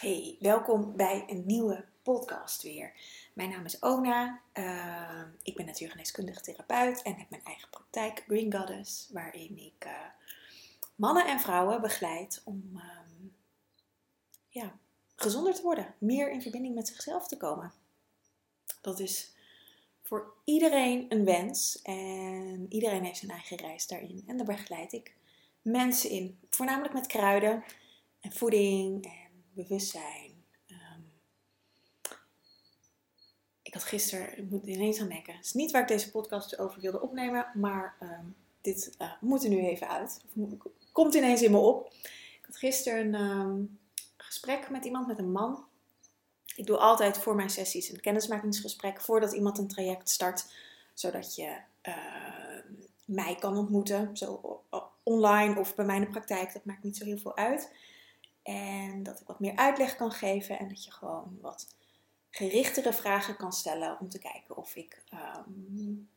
Hey, welkom bij een nieuwe podcast weer. Mijn naam is Ona. Uh, ik ben natuurgeneeskundige therapeut en heb mijn eigen praktijk Green Goddess, waarin ik uh, mannen en vrouwen begeleid om um, ja, gezonder te worden, meer in verbinding met zichzelf te komen. Dat is voor iedereen een wens en iedereen heeft zijn eigen reis daarin. En daar begeleid ik mensen in, voornamelijk met kruiden en voeding en bewustzijn. Um, ik had gisteren, ik moet ineens aan denken. Het is niet waar ik deze podcast over wilde opnemen, maar um, dit uh, moet er nu even uit. Komt ineens in me op. Ik had gisteren een um, gesprek met iemand, met een man. Ik doe altijd voor mijn sessies een kennismakingsgesprek voordat iemand een traject start, zodat je mij kan ontmoeten, zo online of bij mij in de praktijk. Dat maakt niet zo heel veel uit. En dat ik wat meer uitleg kan geven en dat je gewoon wat gerichtere vragen kan stellen om te kijken of ik um,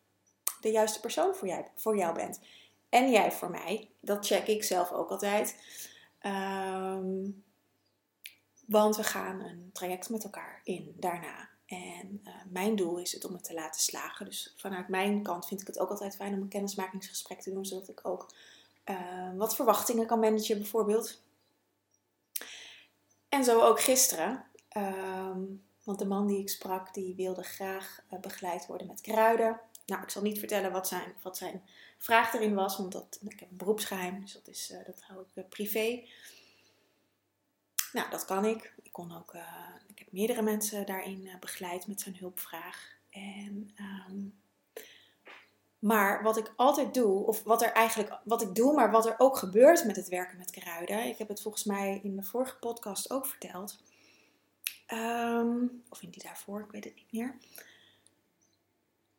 de juiste persoon voor jou, voor jou bent. En jij voor mij. Dat check ik zelf ook altijd. Um, want we gaan een traject met elkaar in daarna. En uh, mijn doel is het om het te laten slagen. Dus vanuit mijn kant vind ik het ook altijd fijn om een kennismakingsgesprek te doen, zodat ik ook uh, wat verwachtingen kan managen, bijvoorbeeld. En zo ook gisteren. Um, want de man die ik sprak, die wilde graag uh, begeleid worden met kruiden. Nou, ik zal niet vertellen wat zijn, wat zijn vraag erin was, want dat, ik heb een beroepsgeheim, dus dat, is, uh, dat hou ik uh, privé. Nou, dat kan ik. Ik, kon ook, ik heb meerdere mensen daarin begeleid met zijn hulpvraag. En, um, maar wat ik altijd doe, of wat er eigenlijk, wat ik doe, maar wat er ook gebeurt met het werken met kruiden. Ik heb het volgens mij in de vorige podcast ook verteld. Um, of in die daarvoor, ik weet het niet meer.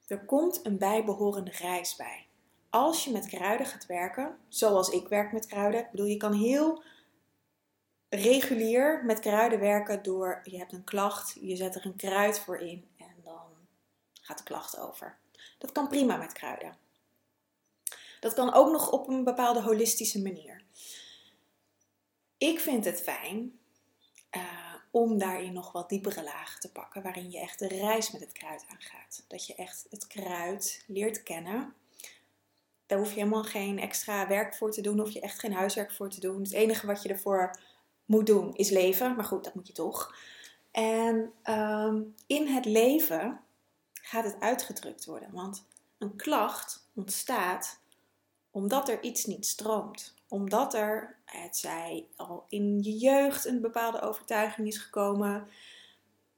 Er komt een bijbehorende reis bij. Als je met kruiden gaat werken, zoals ik werk met kruiden. Ik bedoel, je kan heel regulier met kruiden werken door, je hebt een klacht, je zet er een kruid voor in en dan gaat de klacht over. Dat kan prima met kruiden. Dat kan ook nog op een bepaalde holistische manier. Ik vind het fijn uh, om daarin nog wat diepere lagen te pakken, waarin je echt de reis met het kruid aangaat. Dat je echt het kruid leert kennen. Daar hoef je helemaal geen extra werk voor te doen, of je echt geen huiswerk voor te doen. Het enige wat je ervoor moet doen is leven, maar goed, dat moet je toch. En um, in het leven gaat het uitgedrukt worden. Want een klacht ontstaat omdat er iets niet stroomt. Omdat er, het zij al in je jeugd een bepaalde overtuiging is gekomen.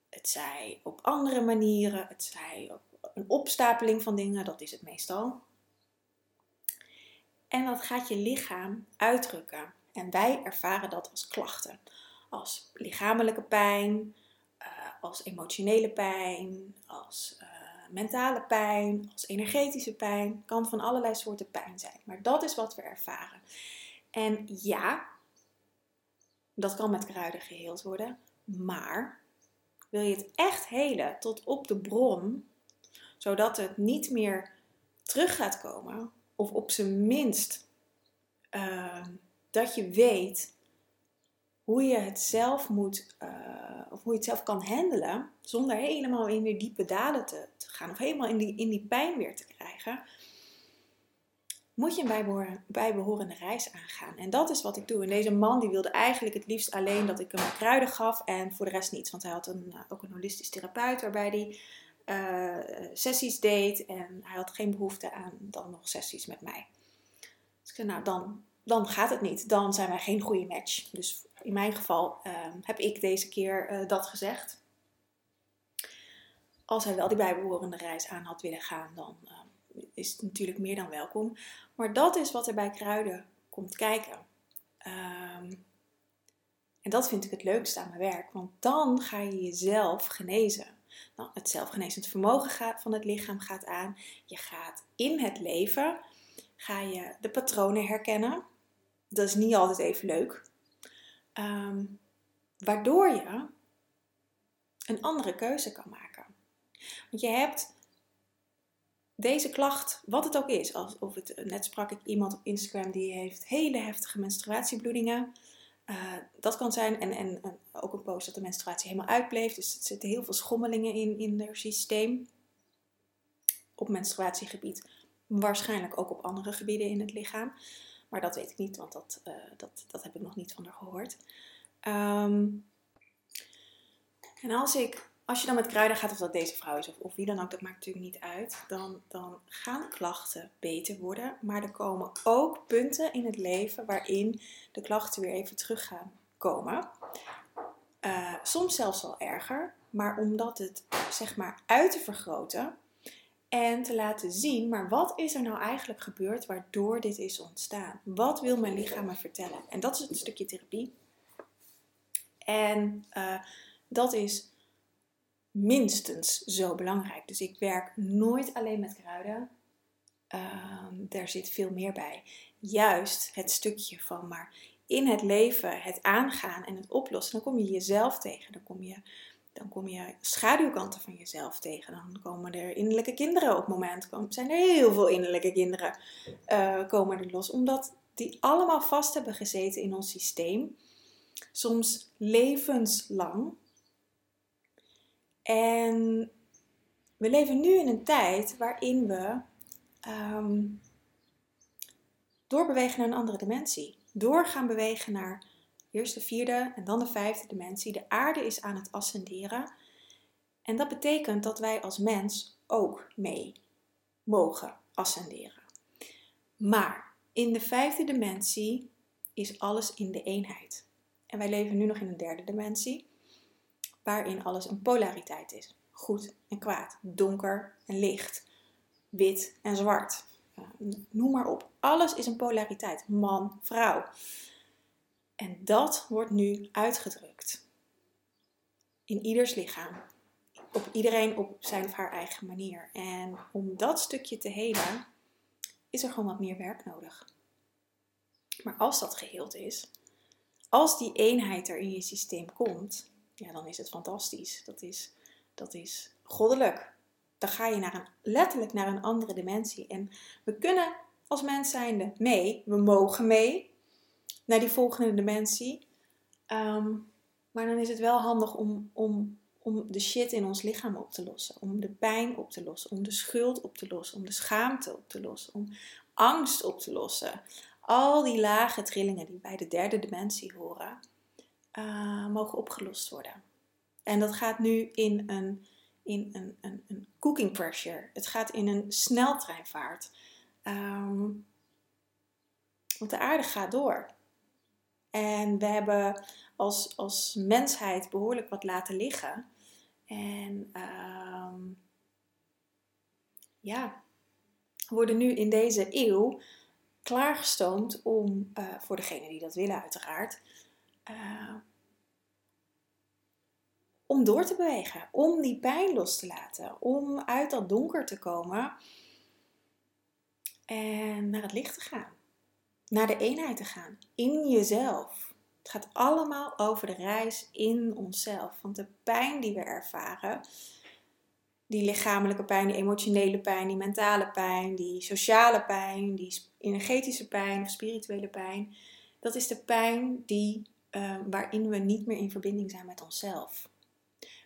Het zij op andere manieren. Het zij een opstapeling van dingen. Dat is het meestal. En dat gaat je lichaam uitdrukken. En wij ervaren dat als klachten. Als lichamelijke pijn, uh, als emotionele pijn, als uh, mentale pijn, als energetische pijn. Kan van allerlei soorten pijn zijn. Maar dat is wat we ervaren. En ja, dat kan met kruiden geheeld worden. Maar wil je het echt helen tot op de bron, zodat het niet meer terug gaat komen, of op zijn minst uh, dat je weet hoe je het zelf moet, uh, of hoe je het zelf kan handelen, zonder helemaal in die diepe dalen te, te gaan, of helemaal in die, in die pijn weer te krijgen, moet je een bijbehorende reis aangaan. En dat is wat ik doe. En deze man die wilde eigenlijk het liefst alleen dat ik hem kruiden gaf en voor de rest niets. Want hij had een, ook een holistisch therapeut waarbij hij uh, sessies deed en hij had geen behoefte aan dan nog sessies met mij. Dus ik zei, nou dan, dan gaat het niet. Dan zijn wij geen goede match. Dus in mijn geval uh, heb ik deze keer uh, dat gezegd. Als hij wel die bijbehorende reis aan had willen gaan, dan uh, is het natuurlijk meer dan welkom. Maar dat is wat er bij kruiden komt kijken. Um, en dat vind ik het leukste aan mijn werk, want dan ga je jezelf genezen. Nou, het zelfgenezend vermogen gaat, van het lichaam gaat aan. Je gaat in het leven, ga je de patronen herkennen. Dat is niet altijd even leuk. Um, waardoor je een andere keuze kan maken. Want je hebt deze klacht, wat het ook is, of het, net sprak ik iemand op Instagram die heeft hele heftige menstruatiebloedingen. Uh, dat kan zijn. En, en, ook een poos dat de menstruatie helemaal uitbleef. Dus er zitten heel veel schommelingen in, in het systeem. Op menstruatiegebied. Waarschijnlijk ook op andere gebieden in het lichaam. Maar dat weet ik niet, want dat, uh, dat, dat heb ik nog niet van haar gehoord. Um, en als ik als je dan met kruiden gaat, of dat deze vrouw is of, of wie dan ook, dat maakt natuurlijk niet uit. Dan, dan gaan klachten beter worden. Maar er komen ook punten in het leven waarin de klachten weer even terug gaan komen. Uh, soms zelfs wel erger. Maar omdat het zeg maar uit te vergroten en te laten zien, maar wat is er nou eigenlijk gebeurd waardoor dit is ontstaan? Wat wil mijn lichaam me vertellen? En dat is een stukje therapie. En uh, dat is minstens zo belangrijk. Dus ik werk nooit alleen met kruiden. Uh, daar zit veel meer bij. Juist het stukje van, maar in het leven, het aangaan en het oplossen, dan kom je jezelf tegen. Dan kom je, dan kom je schaduwkanten van jezelf tegen. Dan komen er innerlijke kinderen op het moment. Zijn er heel veel innerlijke kinderen uh, komen er los. Omdat die allemaal vast hebben gezeten in ons systeem. Soms levenslang. En we leven nu in een tijd waarin we um, doorbewegen naar een andere dimensie. Door gaan bewegen naar eerst de vierde en dan de vijfde dimensie. De aarde is aan het ascenderen. En dat betekent dat wij als mens ook mee mogen ascenderen. Maar in de vijfde dimensie is alles in de eenheid. En wij leven nu nog in een derde dimensie waarin alles een polariteit is. Goed en kwaad, donker en licht, wit en zwart. noem maar op. Alles is een polariteit. Man, vrouw. En dat wordt nu uitgedrukt. In ieders lichaam. Op iedereen op zijn of haar eigen manier. En om dat stukje te helen, is er gewoon wat meer werk nodig. Maar als dat geheeld is, als die eenheid er in je systeem komt, ja, dan is het fantastisch. Dat is, dat is goddelijk. Dan ga je naar een, letterlijk naar een andere dimensie. En we kunnen als mens zijnde mee, we mogen mee naar die volgende dimensie. Ehm, maar dan is het wel handig om, om, om de shit in ons lichaam op te lossen. Om de pijn op te lossen. Om de schuld op te lossen. Om de schaamte op te lossen. Om angst op te lossen. Al die lage trillingen die bij de derde dimensie horen uh, mogen opgelost worden. En dat gaat nu in een, in een, een, een cooking pressure. Het gaat in een sneltreinvaart. Um, want de aarde gaat door. En we hebben als, als mensheid behoorlijk wat laten liggen. En um, ja, worden nu in deze eeuw klaargestoomd om, uh, voor degenen die dat willen uiteraard, uh, om door te bewegen, om die pijn los te laten, om uit dat donker te komen en naar het licht te gaan, naar de eenheid te gaan, in jezelf. Het gaat allemaal over de reis in onszelf. Want de pijn die we ervaren, die lichamelijke pijn, die emotionele pijn, die mentale pijn, die sociale pijn, die energetische pijn of spirituele pijn, dat is de pijn die uh, waarin we niet meer in verbinding zijn met onszelf.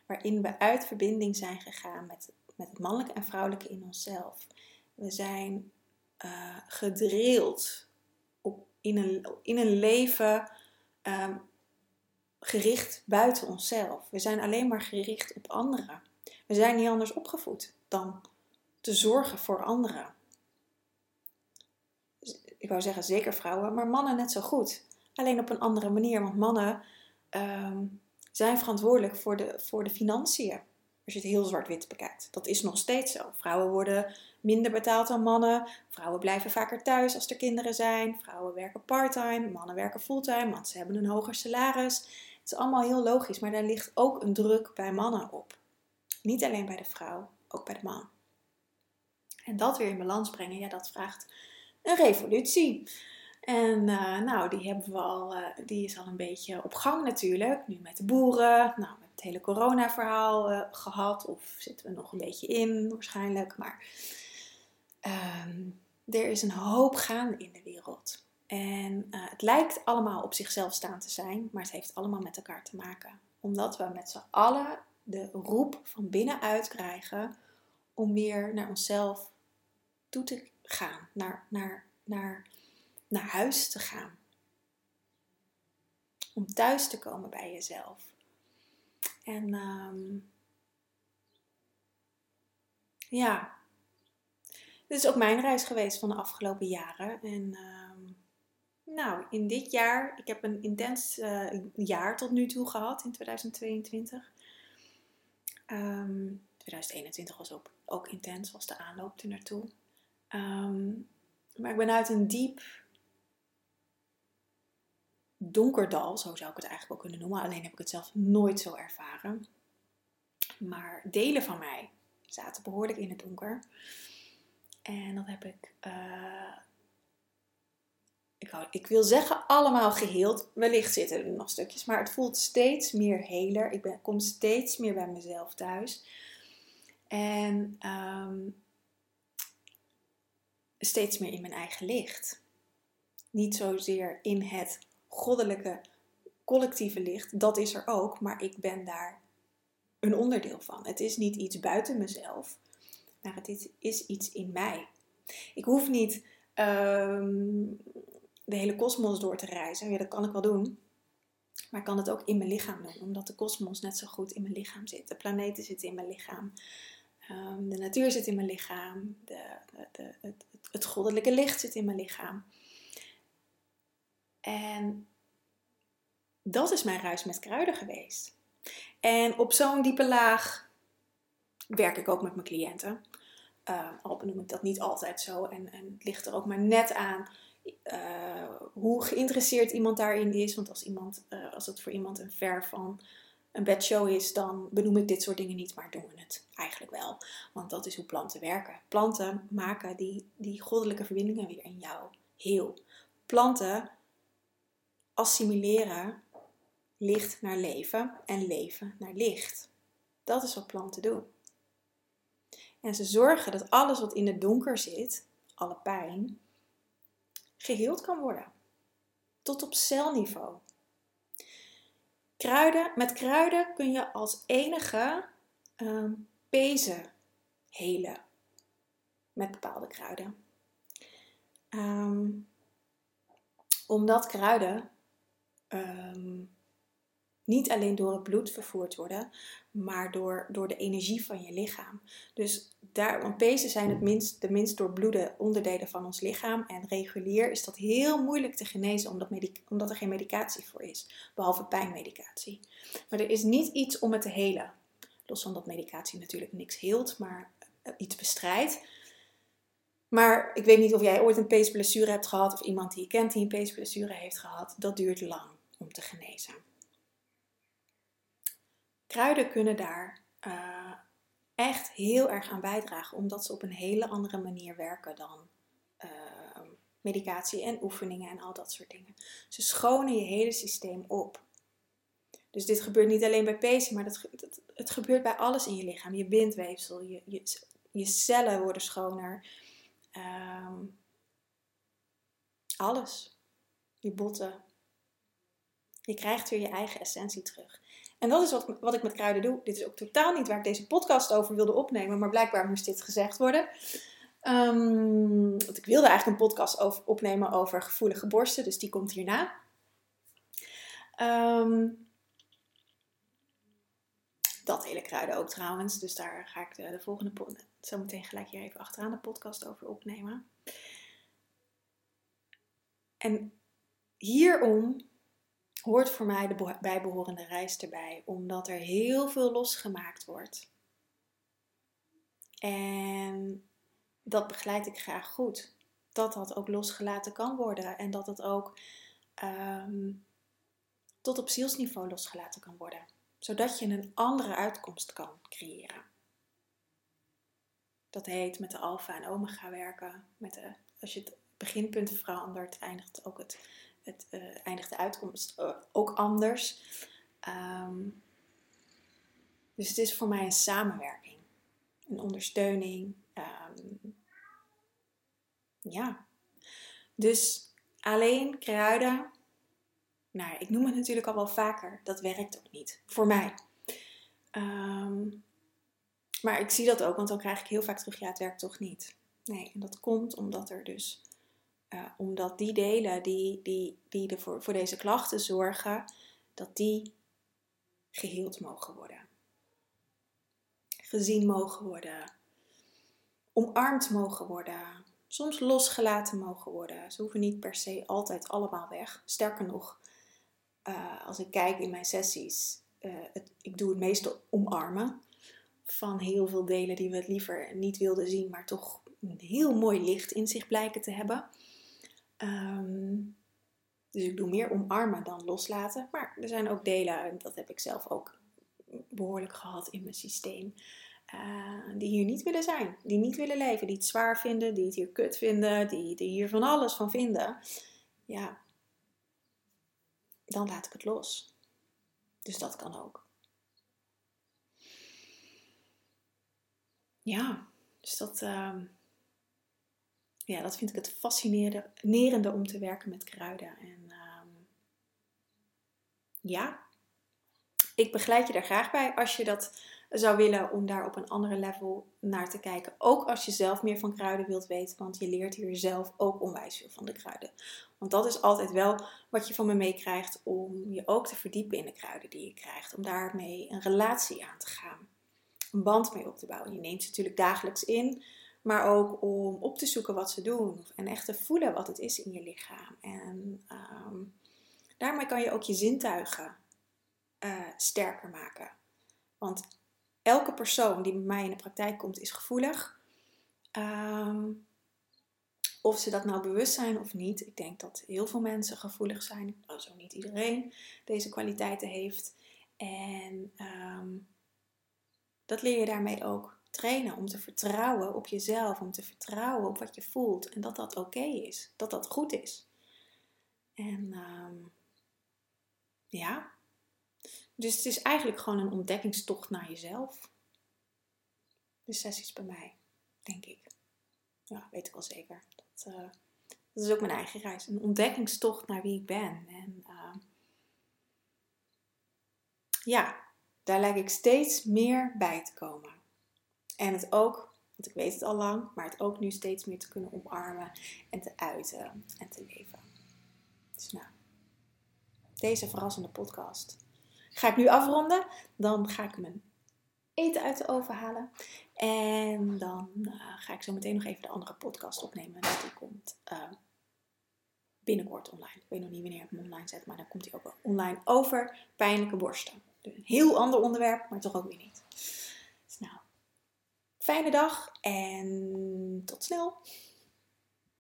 Waarin we uit verbinding zijn gegaan met, met het mannelijke en vrouwelijke in onszelf. We zijn uh, gedrild in, een, in een leven uh, gericht buiten onszelf. We zijn alleen maar gericht op anderen. We zijn niet anders opgevoed dan te zorgen voor anderen. Ik wou zeggen zeker vrouwen, maar mannen net zo goed. Alleen op een andere manier, want mannen um, zijn verantwoordelijk voor de, voor de financiën. Als je het heel zwart-wit bekijkt. Dat is nog steeds zo. Vrouwen worden minder betaald dan mannen. Vrouwen blijven vaker thuis als er kinderen zijn. Vrouwen werken parttime. Mannen werken fulltime. Want ze hebben een hoger salaris. Het is allemaal heel logisch. Maar daar ligt ook een druk bij mannen op. Niet alleen bij de vrouw, ook bij de man. En dat weer in balans brengen, ja, dat vraagt een revolutie. En uh, nou, die, hebben we al, uh, die is al een beetje op gang natuurlijk. Nu met de boeren. Nou, hebben het hele corona-verhaal uh, gehad. Of zitten we nog een beetje in waarschijnlijk. Maar um, er is een hoop gaande in de wereld. En uh, het lijkt allemaal op zichzelf staan te zijn, maar het heeft allemaal met elkaar te maken. Omdat we met z'n allen de roep van binnenuit krijgen om weer naar onszelf toe te gaan, naar, naar, naar, naar huis te gaan. Om thuis te komen bij jezelf. En um, ja, dit is ook mijn reis geweest van de afgelopen jaren. En uh, nou, in dit jaar, ik heb een intens uh, jaar tot nu toe gehad in 2022. Um, 2021 was ook, ook intens, was de aanloop er naartoe. Um, maar ik ben uit een diep donker dal, zo zou ik het eigenlijk ook kunnen noemen. Alleen heb ik het zelf nooit zo ervaren. Maar delen van mij zaten behoorlijk in het donker. En dat heb ik, uh, ik, ik, wil zeggen, allemaal geheeld. Wellicht zitten er nog stukjes, maar het voelt steeds meer heler. Ik ben, kom steeds meer bij mezelf thuis. En um, steeds meer in mijn eigen licht. Niet zozeer in het goddelijke collectieve licht, dat is er ook, maar ik ben daar een onderdeel van. Het is niet iets buiten mezelf, maar het is iets in mij. Ik hoef niet ehm, de hele kosmos door te reizen. Ja, dat kan ik wel doen. Maar ik kan het ook in mijn lichaam doen, omdat de kosmos net zo goed in mijn lichaam zit. De planeten zitten in mijn lichaam. Ehm, de natuur zit in mijn lichaam. De, de, het, het goddelijke licht zit in mijn lichaam. En dat is mijn reis met kruiden geweest. En op zo'n diepe laag werk ik ook met mijn cliënten. Uh, al benoem ik dat niet altijd zo. En, en het ligt er ook maar net aan uh, hoe geïnteresseerd iemand daarin is. Want als, iemand, uh, als het voor iemand een ver van een bedshow is, dan benoem ik dit soort dingen niet, maar doen we het eigenlijk wel. Want dat is hoe planten werken. Planten maken die, die goddelijke verbindingen weer in jou heel. Planten assimileren licht naar leven en leven naar licht. Dat is wat planten doen. En ze zorgen dat alles wat in het donker zit, alle pijn, geheeld kan worden. Tot op celniveau. Kruiden, met kruiden kun je als enige um, pezen helen. Met bepaalde kruiden. Um, omdat kruiden um, niet alleen door het bloed vervoerd worden, maar door, door de energie van je lichaam. Dus daar, want pezen zijn het minst, de minst doorbloede onderdelen van ons lichaam. En regulier is dat heel moeilijk te genezen, omdat, omdat er geen medicatie voor is. Behalve pijnmedicatie. Maar er is niet iets om het te helen. Los van dat medicatie natuurlijk niks heelt, maar eh, iets bestrijdt. Maar ik weet niet of jij ooit een peesblessure hebt gehad of iemand die je kent die een peesblessure heeft gehad. Dat duurt lang om te genezen. Kruiden kunnen daar uh, echt heel erg aan bijdragen, omdat ze op een hele andere manier werken dan uh, medicatie en oefeningen en al dat soort dingen. Ze schonen je hele systeem op. Dus dit gebeurt niet alleen bij pezen, maar dat, het, gebeurt bij alles in je lichaam. Je bindweefsel, je, je, cellen worden schoner. Um, alles. Je botten. Je krijgt weer je eigen essentie terug. En dat is wat, wat ik met kruiden doe. Dit is ook totaal niet waar ik deze podcast over wilde opnemen, maar blijkbaar moest dit gezegd worden. Um, want ik wilde eigenlijk een podcast over, opnemen over gevoelige borsten, dus die komt hierna. Um, dat hele kruiden ook trouwens, dus daar ga ik de, de volgende zo meteen gelijk hier even achteraan de podcast over opnemen. En hierom hoort voor mij de bijbehorende reis erbij, omdat er heel veel losgemaakt wordt. En dat begeleid ik graag goed. Dat dat ook losgelaten kan worden en dat het ook um, tot op zielsniveau losgelaten kan worden. Zodat je een andere uitkomst kan creëren. Dat heet met de alfa en omega werken. Met de, als je het beginpunt verandert, eindigt ook het het uh, eindigt de uitkomst uh, ook anders. Um, dus het is voor mij een samenwerking, een ondersteuning. Um, ja, dus alleen kruiden, nou, ik noem het natuurlijk al wel vaker, dat werkt ook niet. Voor mij. Ehm, maar ik zie dat ook, want dan krijg ik heel vaak terug, ja, het werkt toch niet. Nee, en dat komt omdat er dus, omdat die delen die, die, die ervoor, voor deze klachten zorgen, dat die geheeld mogen worden. Gezien mogen worden. Omarmd mogen worden. Soms losgelaten mogen worden. Ze hoeven niet per se altijd allemaal weg. Sterker nog, uh, als ik kijk in mijn sessies, uh, het, ik doe het meestal omarmen van heel veel delen die we het liever niet wilden zien, maar toch een heel mooi licht in zich blijken te hebben. Um, dus ik doe meer omarmen dan loslaten. Maar er zijn ook delen, en dat heb ik zelf ook behoorlijk gehad in mijn systeem, uh, die hier niet willen zijn. Die niet willen leven, die het zwaar vinden, die het hier kut vinden, die, die hier van alles van vinden. Ja, dan laat ik het los. Dus dat kan ook. Ja, dus dat, uh, ja, dat vind ik het fascinerende om te werken met kruiden. En uh, ja, ik begeleid je daar graag bij als je dat zou willen om daar op een andere level naar te kijken. Ook als je zelf meer van kruiden wilt weten, want je leert hier zelf ook onwijs veel van de kruiden. Want dat is altijd wel wat je van me meekrijgt om je ook te verdiepen in de kruiden die je krijgt. Om daarmee een relatie aan te gaan. Een band mee op te bouwen. Je neemt ze natuurlijk dagelijks in, maar ook om op te zoeken wat ze doen. En echt te voelen wat het is in je lichaam. En um, daarmee kan je ook je zintuigen uh, sterker maken. Want elke persoon die bij mij in de praktijk komt is gevoelig. Um, of ze dat nou bewust zijn of niet. Ik denk dat heel veel mensen gevoelig zijn. Nou, zo niet iedereen deze kwaliteiten heeft. En um, dat leer je daarmee ook trainen. Om te vertrouwen op jezelf. Om te vertrouwen op wat je voelt. En dat dat oké is. Dat dat goed is. En um, ja, dus het is eigenlijk gewoon een ontdekkingstocht naar jezelf. De sessies bij mij, denk ik. Ja, weet ik wel zeker. Dat, uh, dat is ook mijn eigen reis. Een ontdekkingstocht naar wie ik ben. En uh, ja, daar lijkt ik steeds meer bij te komen. En het ook, want ik weet het al lang, maar het ook nu steeds meer te kunnen omarmen en te uiten en te leven. Dus nou, deze verrassende podcast ga ik nu afronden. Dan ga ik mijn eten uit de oven halen. En dan uh, ga ik zo meteen nog even de andere podcast opnemen. Die komt uh, binnenkort online. Ik weet nog niet wanneer ik hem online zet, maar dan komt hij ook online over pijnlijke borsten. Dus een heel ander onderwerp, maar toch ook weer niet. Fijne dag en tot snel.